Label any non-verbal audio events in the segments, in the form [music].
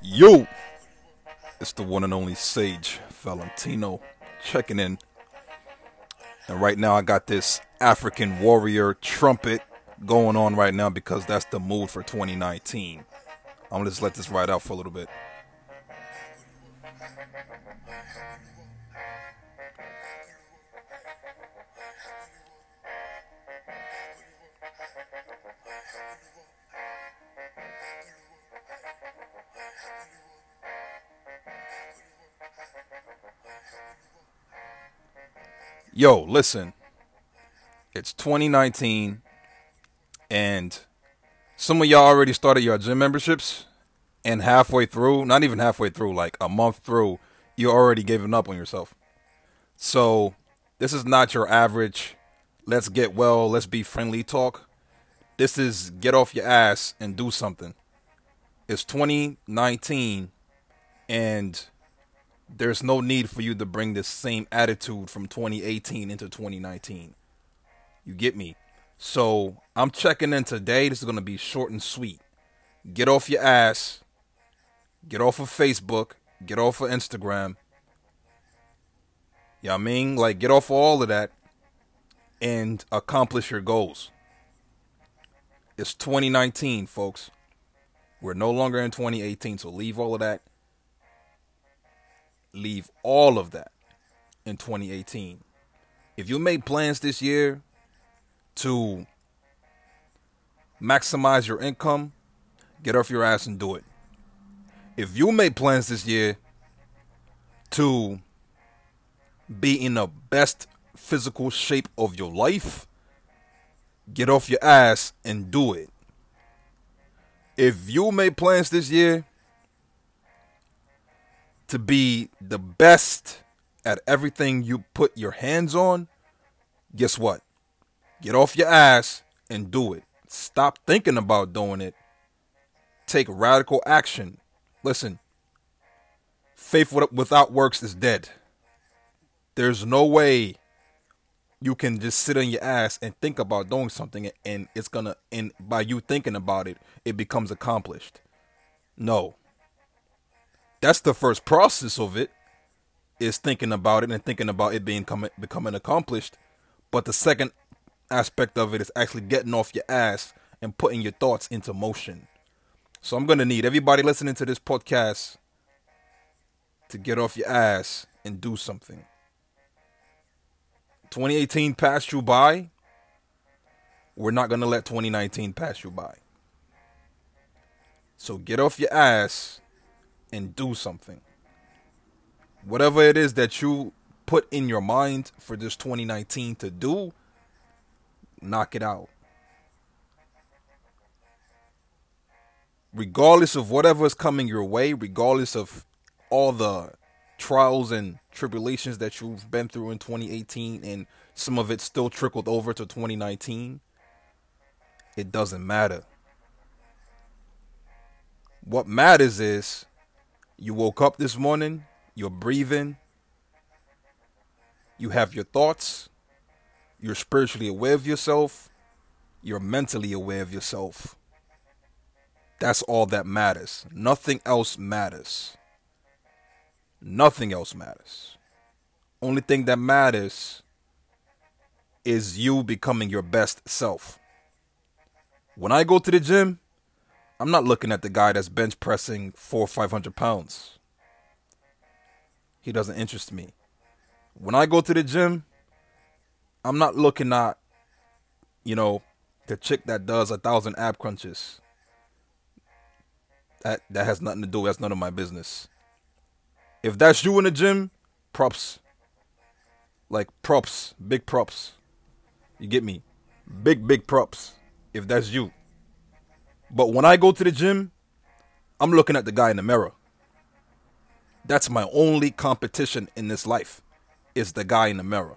Yo, it's the one and only Sage Valentino checking in. And right now, I got this African warrior trumpet going on right now because that's the mood for 2019. I'm gonna just let this ride out for a little bit. Yo, listen. It's 2019 and some of y'all already started your gym memberships and halfway through, not even halfway through, like a month through, you're already giving up on yourself. So, this is not your average let's get well, let's be friendly talk. This is get off your ass and do something. It's 2019 and there's no need for you to bring this same attitude from 2018 into 2019. You get me? So I'm checking in today. This is going to be short and sweet. Get off your ass. Get off of Facebook. Get off of Instagram. You know what I mean? Like, get off of all of that and accomplish your goals. It's 2019, folks. We're no longer in 2018, so leave all of that leave all of that in 2018. If you made plans this year to maximize your income, get off your ass and do it. If you made plans this year to be in the best physical shape of your life, get off your ass and do it. If you made plans this year to be the best at everything you put your hands on, guess what? Get off your ass and do it. Stop thinking about doing it. Take radical action. Listen, faith without works is dead. There's no way you can just sit on your ass and think about doing something and it's gonna and by you thinking about it it becomes accomplished no that's the first process of it is thinking about it and thinking about it being coming becoming accomplished. But the second aspect of it is actually getting off your ass and putting your thoughts into motion. So i'm going to need everybody listening to this podcast to get off your ass and do something. 2018 passed you by. We're not going to let 2019 pass you by. So get off your ass and do something. Whatever it is that you put in your mind for this 2019 to do, knock it out. Regardless of whatever is coming your way, regardless of all the trials and tribulations that you've been through in 2018 and some of it still trickled over to 2019, it doesn't matter. What matters is you woke up this morning, you're breathing, you have your thoughts, you're spiritually aware of yourself, you're mentally aware of yourself. That's all that matters. Nothing else matters. Nothing else matters. Only thing that matters is you becoming your best self. When I go to the gym, I'm not looking at the guy that's bench pressing four or five hundred pounds. He doesn't interest me. When I go to the gym, I'm not looking at, you know, the chick that does a thousand ab crunches. That that has nothing to do. That's none of my business. If that's you in the gym, props. Like props, big props. You get me? Big big props. If that's you. But when I go to the gym, I'm looking at the guy in the mirror. That's my only competition in this life is the guy in the mirror.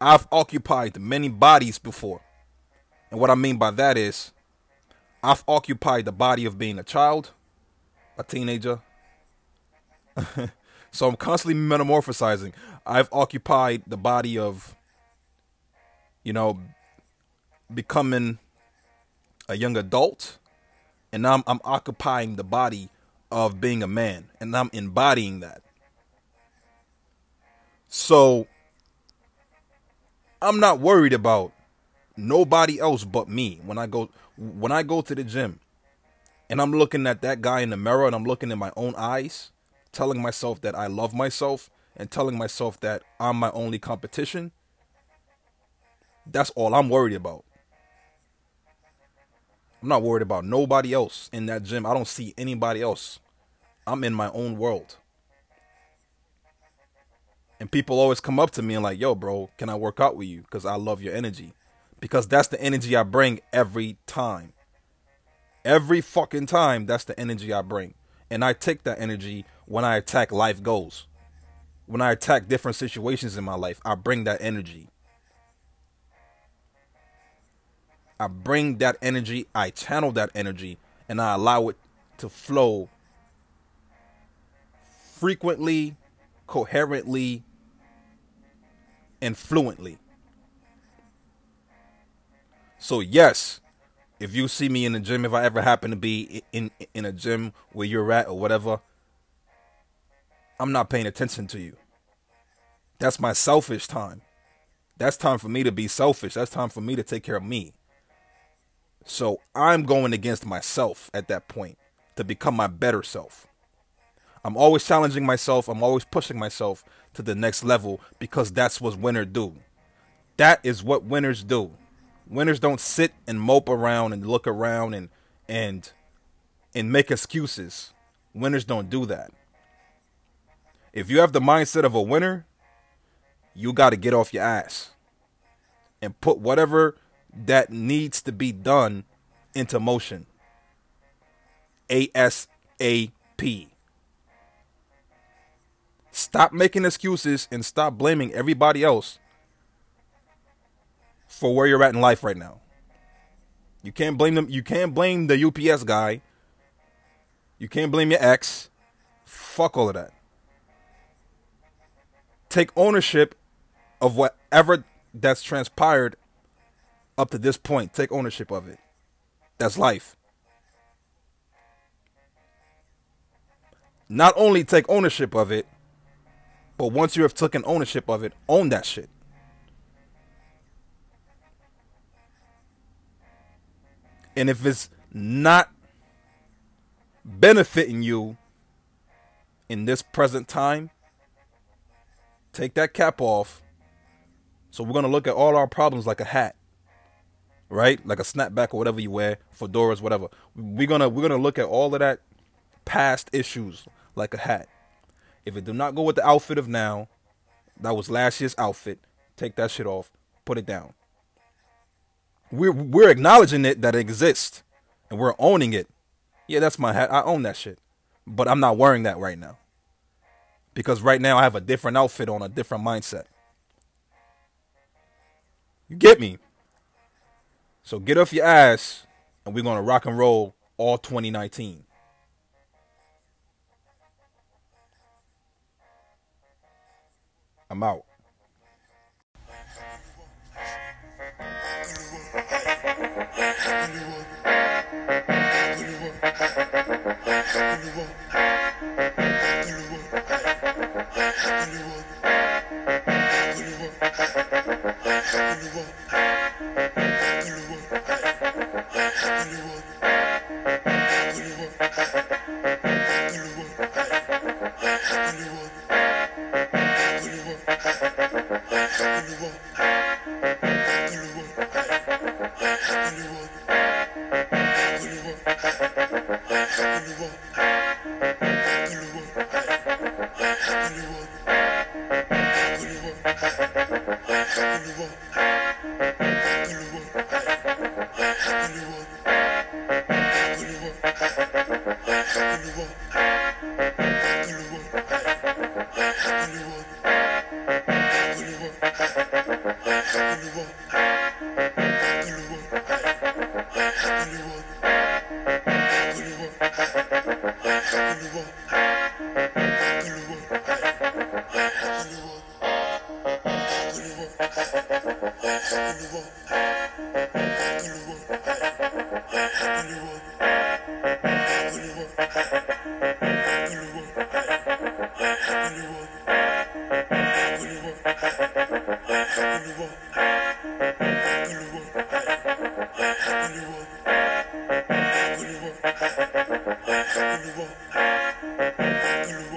I've occupied many bodies before. And what I mean by that is I've occupied the body of being a child, a teenager. [laughs] so I'm constantly metamorphosizing. I've occupied the body of you know becoming a young adult And I'm, I'm occupying the body of being a man and I'm embodying that. So I'm not worried about nobody else but me when I go when I go to the gym and I'm looking at that guy in the mirror and I'm looking in my own eyes, telling myself that I love myself and telling myself that I'm my only competition. That's all I'm worried about. I'm not worried about nobody else in that gym. I don't see anybody else. I'm in my own world. And people always come up to me and like, "Yo, bro, can I work out with you cuz I love your energy." Because that's the energy I bring every time. Every fucking time that's the energy I bring. And I take that energy when I attack life goals. When I attack different situations in my life, I bring that energy. I bring that energy, I channel that energy, and I allow it to flow frequently, coherently, and fluently. So yes, if you see me in the gym, if I ever happen to be in in a gym where you're at or whatever, I'm not paying attention to you. That's my selfish time. That's time for me to be selfish. That's time for me to take care of me. So I'm going against myself at that point to become my better self. I'm always challenging myself. I'm always pushing myself to the next level because that's what winners do. That is what winners do. Winners don't sit and mope around and look around and and and make excuses. Winners don't do that. If you have the mindset of a winner, you got to get off your ass and put whatever that needs to be done into motion. ASAP. Stop making excuses and stop blaming everybody else for where you're at in life right now. You can't blame them. You can't blame the UPS guy. You can't blame your ex. Fuck all of that. Take ownership of whatever that's transpired up to this point. Take ownership of it. That's life. Not only take ownership of it, but once you have taken ownership of it, own that shit. And if it's not benefiting you in this present time, take that cap off. So we're going to look at all our problems like a hat right? Like a snapback or whatever you wear, fedoras, whatever. We're gonna we're gonna look at all of that past issues like a hat. If it do not go with the outfit of now, that was last year's outfit. Take that shit off, put it down. We're we're acknowledging it that it exists, and we're owning it. Yeah, that's my hat. I own that shit, but I'm not wearing that right now because right now I have a different outfit on, a different mindset. You get me? So get off your ass, and we're gonna rock and roll all 2019. I'm out. anyone. Anyone. Hollywood.